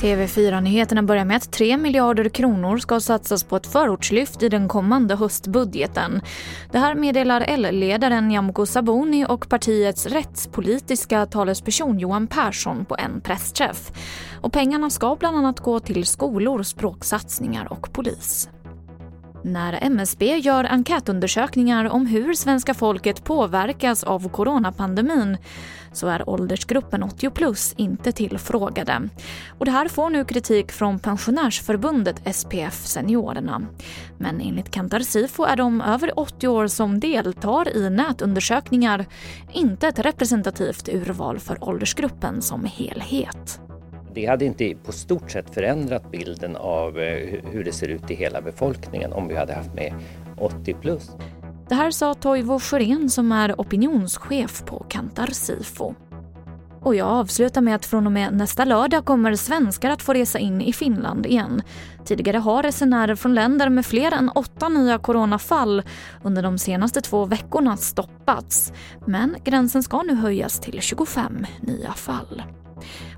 TV4-nyheterna börjar med att 3 miljarder kronor ska satsas på ett förortslyft i den kommande höstbudgeten. Det här meddelar L-ledaren Nyamko Sabuni och partiets rättspolitiska talesperson Johan Persson på en pressträff. Och pengarna ska bland annat gå till skolor, språksatsningar och polis. När MSB gör enkätundersökningar om hur svenska folket påverkas av coronapandemin så är åldersgruppen 80 plus inte tillfrågade. Och det här får nu kritik från pensionärsförbundet SPF Seniorerna. Men enligt Kantar Sifo är de över 80 år som deltar i nätundersökningar inte ett representativt urval för åldersgruppen som helhet. Det hade inte på stort sett förändrat bilden av eh, hur det ser ut i hela befolkningen om vi hade haft med 80 plus. Det här sa Toivo Sjörén som är opinionschef på Kantar Sifo. Och jag avslutar med att från och med nästa lördag kommer svenskar att få resa in i Finland igen. Tidigare har resenärer från länder med fler än åtta nya coronafall under de senaste två veckorna stoppats. Men gränsen ska nu höjas till 25 nya fall.